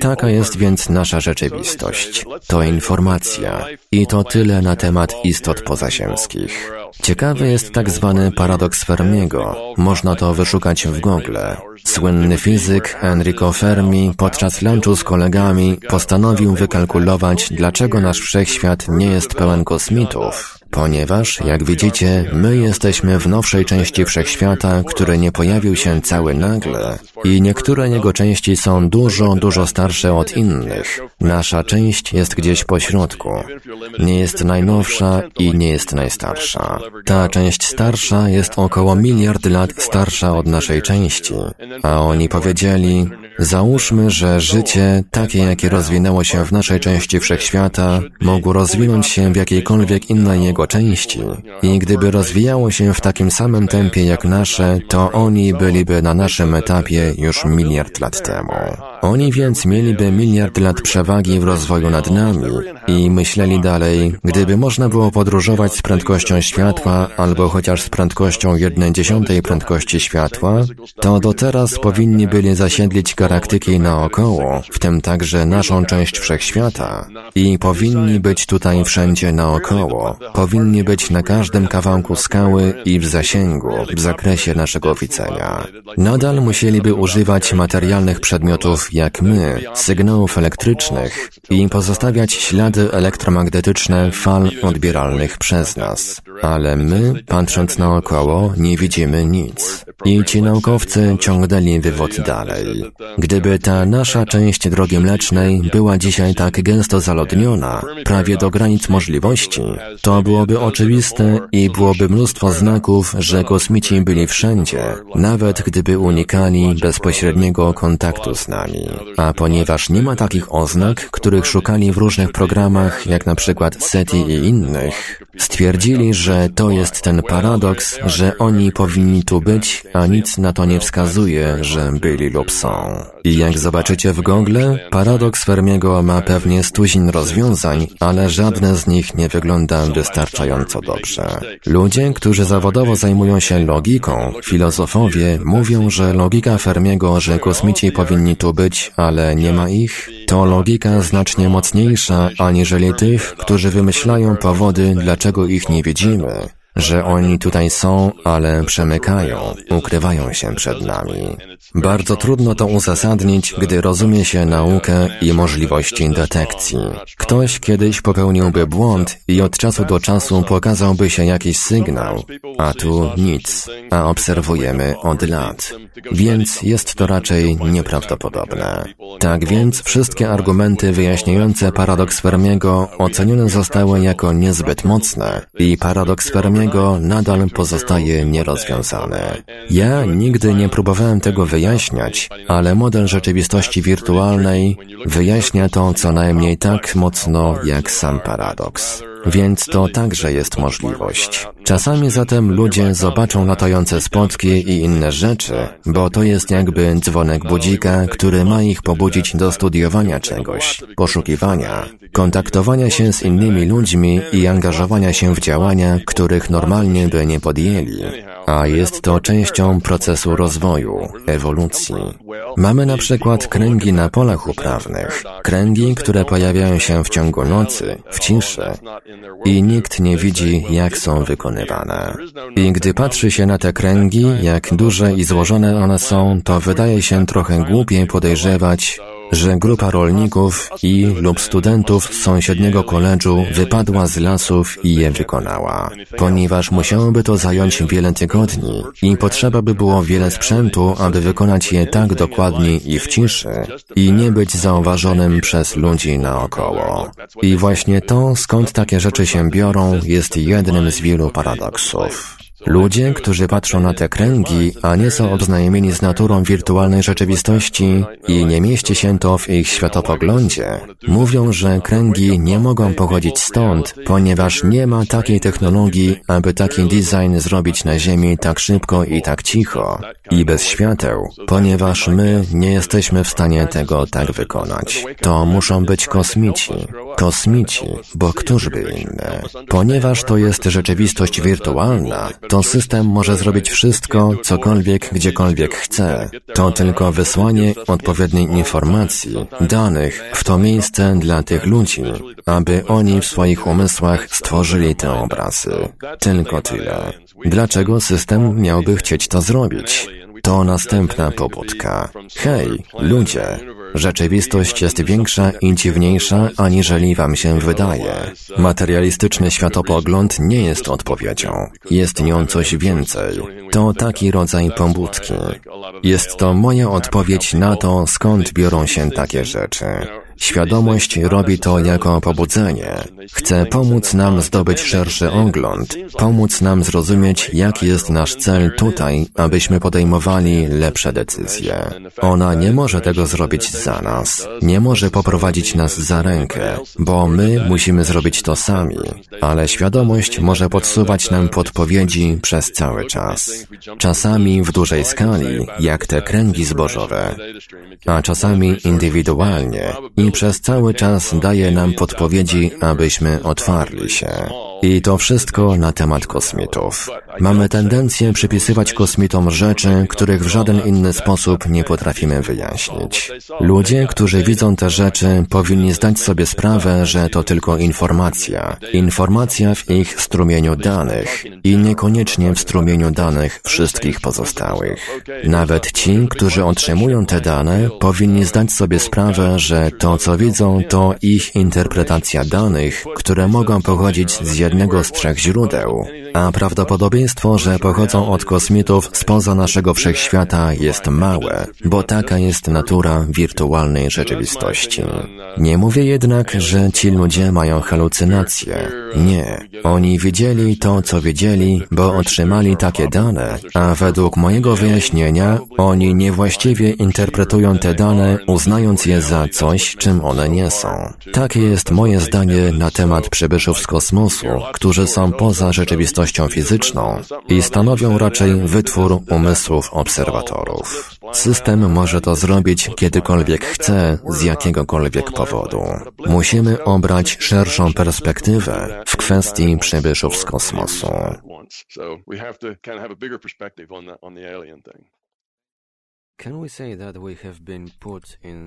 Taka jest więc nasza rzeczywistość. To informacja. I to tyle na temat istot pozaziemskich. Ciekawy jest tak zwany paradoks Fermiego. Można to wyszukać w Google. Słynny fizyk Enrico Fermi podczas lunchu z kolegami postanowił wykalkulować, dlaczego nasz wszechświat nie jest pełen kosmitów. Ponieważ, jak widzicie, my jesteśmy w nowszej części wszechświata, który nie pojawił się cały nagle i niektóre jego części są dużo, dużo starsze od innych. Nasza część jest gdzieś po środku. Nie jest najnowsza i nie jest najstarsza. Ta część starsza jest około miliard lat starsza od naszej części. A oni powiedzieli, Załóżmy, że życie, takie jakie rozwinęło się w naszej części wszechświata, mogło rozwinąć się w jakiejkolwiek innej jego części. I gdyby rozwijało się w takim samym tempie jak nasze, to oni byliby na naszym etapie już miliard lat temu. Oni więc mieliby miliard lat przewagi w rozwoju nad nami i myśleli dalej, gdyby można było podróżować z prędkością światła albo chociaż z prędkością jednej dziesiątej prędkości światła, to do teraz powinni byli zasiedlić galaktyki naokoło, w tym także naszą część wszechświata i powinni być tutaj wszędzie naokoło. Powinni być na każdym kawałku skały i w zasięgu, w zakresie naszego widzenia. Nadal musieliby używać materialnych przedmiotów jak my, sygnałów elektrycznych i pozostawiać ślady elektromagnetyczne fal odbieralnych przez nas. Ale my, patrząc naokoło, nie widzimy nic. I ci naukowcy ciągnęli wywód dalej. Gdyby ta nasza część drogi mlecznej była dzisiaj tak gęsto zaludniona, prawie do granic możliwości, to byłoby oczywiste i byłoby mnóstwo znaków, że kosmici byli wszędzie, nawet gdyby unikali bezpośredniego kontaktu z nami. A ponieważ nie ma takich oznak, których szukali w różnych programach, jak na przykład SETI i innych, stwierdzili, że to jest ten paradoks, że oni powinni tu być, a nic na to nie wskazuje, że byli lub są. I jak zobaczycie w Google, paradoks Fermiego ma pewnie stuzin rozwiązań, ale żadne z nich nie wygląda wystarczająco dobrze. Ludzie, którzy zawodowo zajmują się logiką, filozofowie, mówią, że logika Fermiego, że kosmici powinni tu być, ale nie ma ich, to logika znacznie mocniejsza aniżeli tych, którzy wymyślają powody, dlaczego ich nie widzimy że oni tutaj są, ale przemykają, ukrywają się przed nami. Bardzo trudno to uzasadnić, gdy rozumie się naukę i możliwości detekcji. Ktoś kiedyś popełniłby błąd i od czasu do czasu pokazałby się jakiś sygnał, a tu nic, a obserwujemy od lat. Więc jest to raczej nieprawdopodobne. Tak więc wszystkie argumenty wyjaśniające paradoks Fermiego ocenione zostały jako niezbyt mocne i paradoks Fermiego nadal pozostaje nierozwiązany. Ja nigdy nie próbowałem tego wyjaśniać, ale model rzeczywistości wirtualnej wyjaśnia to co najmniej tak mocno jak sam paradoks. Więc to także jest możliwość. Czasami zatem ludzie zobaczą latające spotki i inne rzeczy, bo to jest jakby dzwonek budzika, który ma ich pobudzić do studiowania czegoś, poszukiwania, kontaktowania się z innymi ludźmi i angażowania się w działania, których normalnie by nie podjęli. A jest to częścią procesu rozwoju, ewolucji. Mamy na przykład kręgi na polach uprawnych, kręgi, które pojawiają się w ciągu nocy, w ciszy i nikt nie widzi, jak są wykonywane. I gdy patrzy się na te kręgi, jak duże i złożone one są, to wydaje się trochę głupie podejrzewać, że grupa rolników i lub studentów z sąsiedniego koledżu wypadła z lasów i je wykonała, ponieważ musiałoby to zająć wiele tygodni i potrzeba by było wiele sprzętu, aby wykonać je tak dokładnie i w ciszy i nie być zauważonym przez ludzi naokoło. I właśnie to, skąd takie rzeczy się biorą, jest jednym z wielu paradoksów. Ludzie, którzy patrzą na te kręgi, a nie są obznajomieni z naturą wirtualnej rzeczywistości i nie mieści się to w ich światopoglądzie, mówią, że kręgi nie mogą pochodzić stąd, ponieważ nie ma takiej technologii, aby taki design zrobić na Ziemi tak szybko i tak cicho i bez świateł, ponieważ my nie jesteśmy w stanie tego tak wykonać. To muszą być kosmici. Kosmici, bo któż by inny? Ponieważ to jest rzeczywistość wirtualna, to system może zrobić wszystko, cokolwiek, gdziekolwiek chce. To tylko wysłanie odpowiedniej informacji, danych w to miejsce dla tych ludzi, aby oni w swoich umysłach stworzyli te obrazy. Tylko tyle. Dlaczego system miałby chcieć to zrobić? To następna pobudka. Hej, ludzie, rzeczywistość jest większa i dziwniejsza, aniżeli wam się wydaje. Materialistyczny światopogląd nie jest odpowiedzią. Jest nią coś więcej. To taki rodzaj pobudki. Jest to moja odpowiedź na to, skąd biorą się takie rzeczy. Świadomość robi to jako pobudzenie. Chce pomóc nam zdobyć szerszy ogląd, pomóc nam zrozumieć, jaki jest nasz cel tutaj, abyśmy podejmowali lepsze decyzje. Ona nie może tego zrobić za nas, nie może poprowadzić nas za rękę, bo my musimy zrobić to sami, ale świadomość może podsuwać nam podpowiedzi przez cały czas. Czasami w dużej skali, jak te kręgi zbożowe, a czasami indywidualnie i przez cały czas daje nam podpowiedzi, abyśmy otwarli się. I to wszystko na temat kosmitów. Mamy tendencję przypisywać kosmitom rzeczy, których w żaden inny sposób nie potrafimy wyjaśnić. Ludzie, którzy widzą te rzeczy, powinni zdać sobie sprawę, że to tylko informacja. Informacja w ich strumieniu danych i niekoniecznie w strumieniu danych wszystkich pozostałych. Nawet ci, którzy otrzymują te dane, powinni zdać sobie sprawę, że to, co widzą, to ich interpretacja danych, które mogą pochodzić z jednego z trzech źródeł, a prawdopodobieństwo, że pochodzą od kosmitów spoza naszego wszechświata jest małe, bo taka jest natura wirtualnej rzeczywistości. Nie mówię jednak, że ci ludzie mają halucynacje. Nie. Oni widzieli to, co wiedzieli, bo otrzymali takie dane, a według mojego wyjaśnienia, oni niewłaściwie interpretują te dane, uznając je za coś, czym one nie są. Takie jest moje zdanie na temat przybyszów z kosmosu którzy są poza rzeczywistością fizyczną i stanowią raczej wytwór umysłów obserwatorów. System może to zrobić kiedykolwiek chce, z jakiegokolwiek powodu. Musimy obrać szerszą perspektywę w kwestii przybyszów z kosmosu.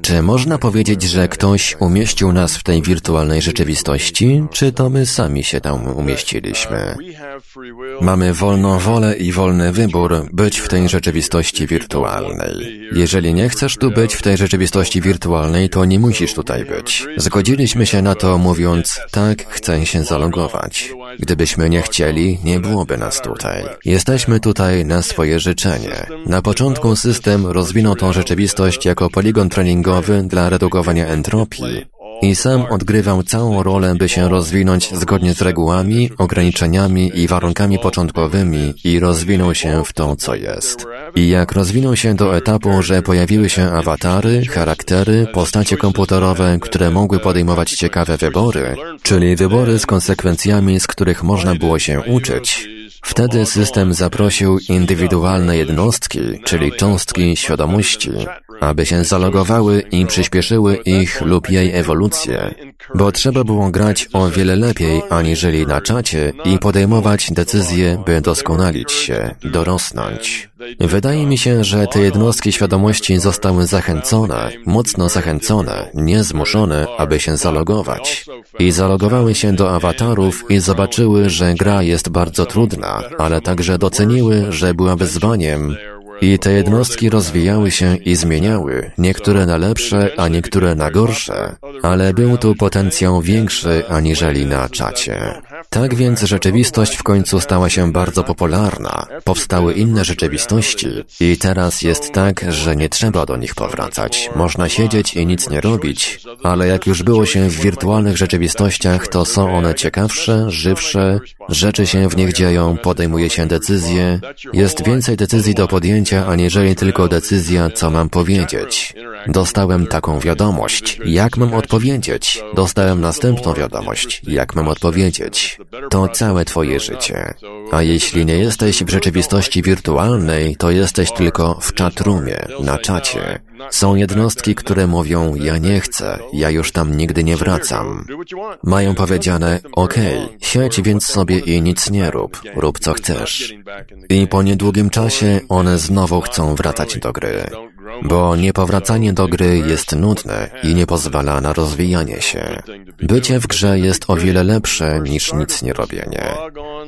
Czy można powiedzieć, że ktoś umieścił nas w tej wirtualnej rzeczywistości, czy to my sami się tam umieściliśmy? Mamy wolną wolę i wolny wybór być w tej rzeczywistości wirtualnej. Jeżeli nie chcesz tu być w tej rzeczywistości wirtualnej, to nie musisz tutaj być. Zgodziliśmy się na to mówiąc, tak, chcę się zalogować. Gdybyśmy nie chcieli, nie byłoby nas tutaj. Jesteśmy tutaj na swoje życzenie. Na początku system rozwinął tą rzeczywistość jako poligon treningowy dla redukowania entropii. I sam odgrywał całą rolę, by się rozwinąć zgodnie z regułami, ograniczeniami i warunkami początkowymi i rozwinął się w to, co jest. I jak rozwinął się do etapu, że pojawiły się awatary, charaktery, postacie komputerowe, które mogły podejmować ciekawe wybory, czyli wybory z konsekwencjami, z których można było się uczyć, Wtedy system zaprosił indywidualne jednostki, czyli cząstki świadomości, aby się zalogowały i przyspieszyły ich lub jej ewolucję, bo trzeba było grać o wiele lepiej aniżeli na czacie i podejmować decyzje, by doskonalić się, dorosnąć. Wydaje mi się, że te jednostki świadomości zostały zachęcone, mocno zachęcone, nie zmuszone, aby się zalogować. I zalogowały się do awatarów i zobaczyły, że gra jest bardzo trudna, ale także doceniły, że była wyzwaniem, i te jednostki rozwijały się i zmieniały, niektóre na lepsze, a niektóre na gorsze, ale był tu potencjał większy aniżeli na czacie. Tak więc rzeczywistość w końcu stała się bardzo popularna, powstały inne rzeczywistości i teraz jest tak, że nie trzeba do nich powracać. Można siedzieć i nic nie robić, ale jak już było się w wirtualnych rzeczywistościach, to są one ciekawsze, żywsze, rzeczy się w nich dzieją, podejmuje się decyzje, jest więcej decyzji do podjęcia, aniżeli tylko decyzja, co mam powiedzieć. Dostałem taką wiadomość. Jak mam odpowiedzieć? Dostałem następną wiadomość. Jak mam odpowiedzieć? To całe Twoje życie. A jeśli nie jesteś w rzeczywistości wirtualnej, to jesteś tylko w chatroomie, na czacie. Są jednostki, które mówią, ja nie chcę, ja już tam nigdy nie wracam. Mają powiedziane, okej, okay, siedź więc sobie i nic nie rób, rób co chcesz. I po niedługim czasie one znowu chcą wracać do gry bo niepowracanie do gry jest nudne i nie pozwala na rozwijanie się. Bycie w grze jest o wiele lepsze niż nic nie robienie.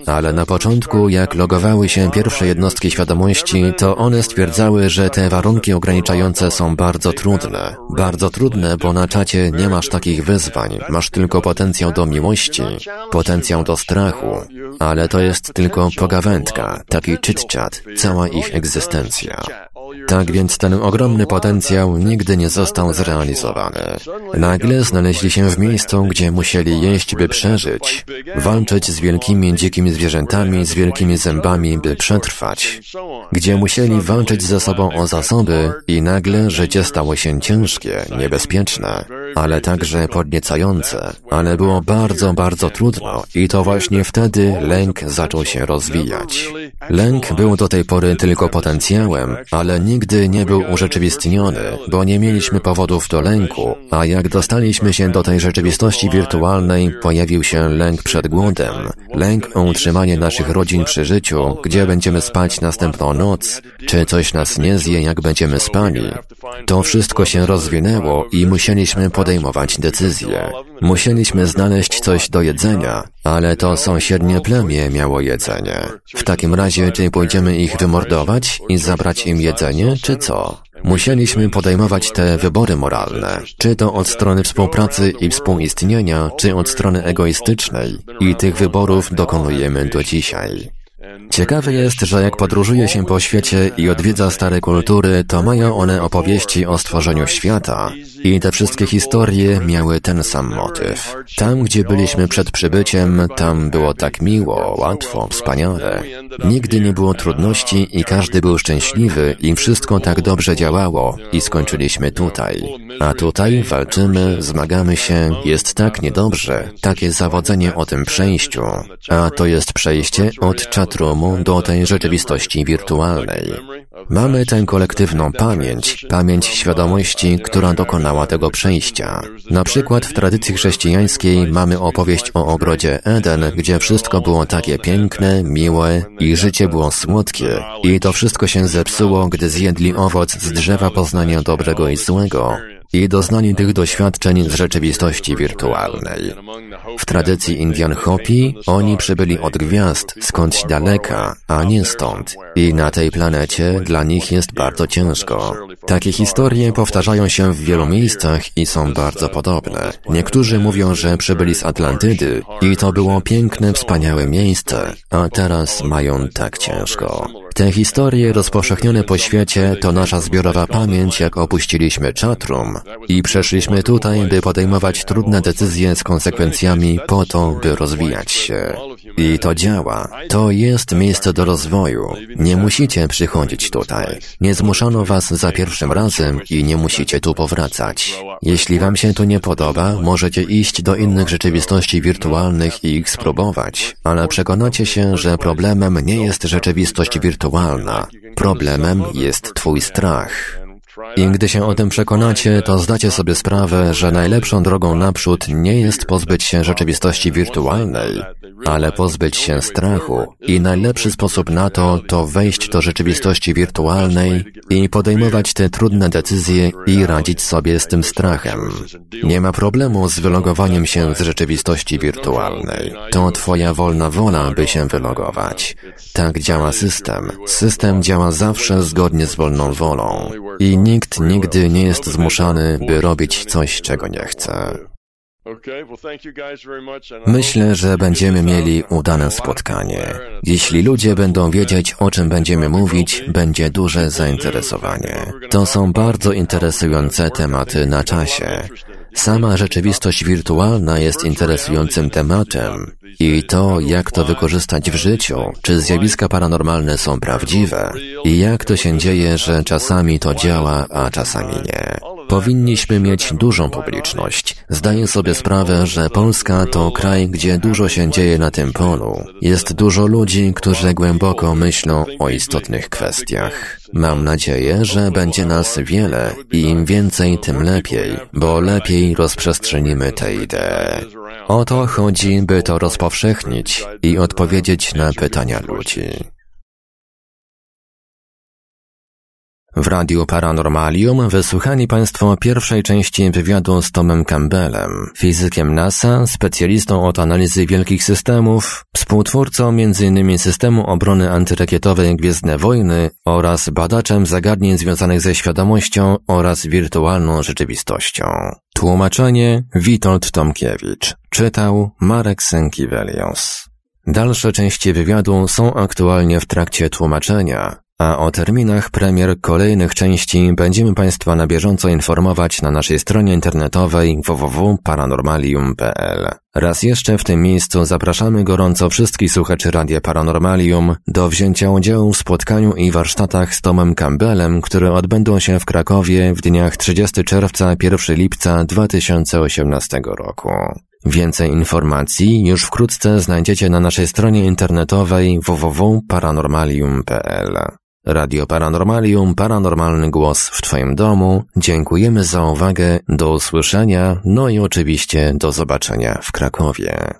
Ale na początku, jak logowały się pierwsze jednostki świadomości, to one stwierdzały, że te warunki ograniczające są bardzo trudne. Bardzo trudne, bo na czacie nie masz takich wyzwań, masz tylko potencjał do miłości, potencjał do strachu, ale to jest tylko pogawędka, taki chit-chat, cała ich egzystencja. Tak więc ten ogromny potencjał nigdy nie został zrealizowany. Nagle znaleźli się w miejscu, gdzie musieli jeść, by przeżyć, walczyć z wielkimi dzikimi zwierzętami, z wielkimi zębami, by przetrwać, gdzie musieli walczyć ze sobą o zasoby i nagle życie stało się ciężkie, niebezpieczne, ale także podniecające, ale było bardzo, bardzo trudno i to właśnie wtedy lęk zaczął się rozwijać. Lęk był do tej pory tylko potencjałem, ale nigdy nie był urzeczywistniony, bo nie mieliśmy powodów do lęku, a jak dostaliśmy się do tej rzeczywistości wirtualnej, pojawił się lęk przed głodem, lęk o utrzymanie naszych rodzin przy życiu, gdzie będziemy spać następną noc, czy coś nas nie zje, jak będziemy spali. To wszystko się rozwinęło i musieliśmy podejmować decyzje. Musieliśmy znaleźć coś do jedzenia, ale to sąsiednie plemię miało jedzenie. W takim razie, czy pójdziemy ich wymordować i zabrać im jedzenie, czy co? Musieliśmy podejmować te wybory moralne, czy to od strony współpracy i współistnienia, czy od strony egoistycznej, i tych wyborów dokonujemy do dzisiaj. Ciekawe jest, że jak podróżuje się po świecie i odwiedza stare kultury, to mają one opowieści o stworzeniu świata. I te wszystkie historie miały ten sam motyw. Tam, gdzie byliśmy przed przybyciem, tam było tak miło, łatwo, wspaniale. Nigdy nie było trudności i każdy był szczęśliwy i wszystko tak dobrze działało i skończyliśmy tutaj. A tutaj walczymy, zmagamy się, jest tak niedobrze, takie zawodzenie o tym przejściu. A to jest przejście od do tej rzeczywistości wirtualnej. Mamy tę kolektywną pamięć, pamięć świadomości, która dokonała tego przejścia. Na przykład w tradycji chrześcijańskiej mamy opowieść o ogrodzie Eden, gdzie wszystko było takie piękne, miłe i życie było słodkie. I to wszystko się zepsuło, gdy zjedli owoc z drzewa poznania dobrego i złego i doznali tych doświadczeń z rzeczywistości wirtualnej. W tradycji Indian Hopi oni przybyli od gwiazd, skądś daleka, a nie stąd. I na tej planecie dla nich jest bardzo ciężko. Takie historie powtarzają się w wielu miejscach i są bardzo podobne. Niektórzy mówią, że przybyli z Atlantydy i to było piękne, wspaniałe miejsce, a teraz mają tak ciężko. Te historie rozpowszechnione po świecie to nasza zbiorowa pamięć, jak opuściliśmy czatrum i przeszliśmy tutaj, by podejmować trudne decyzje z konsekwencjami po to, by rozwijać się. I to działa. To jest miejsce do rozwoju. Nie musicie przychodzić tutaj. Nie zmuszano was za pierwszym razem i nie musicie tu powracać. Jeśli wam się tu nie podoba, możecie iść do innych rzeczywistości wirtualnych i ich spróbować, ale przekonacie się, że problemem nie jest rzeczywistość wirtualna. Problemem jest twój strach. I gdy się o tym przekonacie, to zdacie sobie sprawę, że najlepszą drogą naprzód nie jest pozbyć się rzeczywistości wirtualnej, ale pozbyć się strachu. I najlepszy sposób na to, to wejść do rzeczywistości wirtualnej i podejmować te trudne decyzje i radzić sobie z tym strachem. Nie ma problemu z wylogowaniem się z rzeczywistości wirtualnej. To Twoja wolna wola, by się wylogować. Tak działa system. System działa zawsze zgodnie z wolną wolą. I nikt nigdy nie jest zmuszany, by robić coś, czego nie chce. Myślę, że będziemy mieli udane spotkanie. Jeśli ludzie będą wiedzieć, o czym będziemy mówić, będzie duże zainteresowanie. To są bardzo interesujące tematy na czasie. Sama rzeczywistość wirtualna jest interesującym tematem i to, jak to wykorzystać w życiu, czy zjawiska paranormalne są prawdziwe i jak to się dzieje, że czasami to działa, a czasami nie. Powinniśmy mieć dużą publiczność. Zdaję sobie sprawę, że Polska to kraj, gdzie dużo się dzieje na tym polu. Jest dużo ludzi, którzy głęboko myślą o istotnych kwestiach. Mam nadzieję, że będzie nas wiele i im więcej, tym lepiej, bo lepiej rozprzestrzenimy te idee. O to chodzi, by to rozpowszechnić i odpowiedzieć na pytania ludzi. W Radiu Paranormalium wysłuchali Państwo pierwszej części wywiadu z Tomem Campbellem, fizykiem NASA, specjalistą od analizy wielkich systemów, współtwórcą m.in. systemu obrony antyrakietowej Gwiezdne Wojny oraz badaczem zagadnień związanych ze świadomością oraz wirtualną rzeczywistością. Tłumaczenie Witold Tomkiewicz. Czytał Marek Sękiewelios. Dalsze części wywiadu są aktualnie w trakcie tłumaczenia, a o terminach premier kolejnych części będziemy Państwa na bieżąco informować na naszej stronie internetowej www.paranormalium.pl. Raz jeszcze w tym miejscu zapraszamy gorąco wszystkich słuchaczy Radia Paranormalium do wzięcia udziału w spotkaniu i warsztatach z Tomem Campbellem, które odbędą się w Krakowie w dniach 30 czerwca 1 lipca 2018 roku. Więcej informacji już wkrótce znajdziecie na naszej stronie internetowej www.paranormalium.pl. Radio Paranormalium, paranormalny głos w Twoim domu. Dziękujemy za uwagę, do usłyszenia, no i oczywiście do zobaczenia w Krakowie.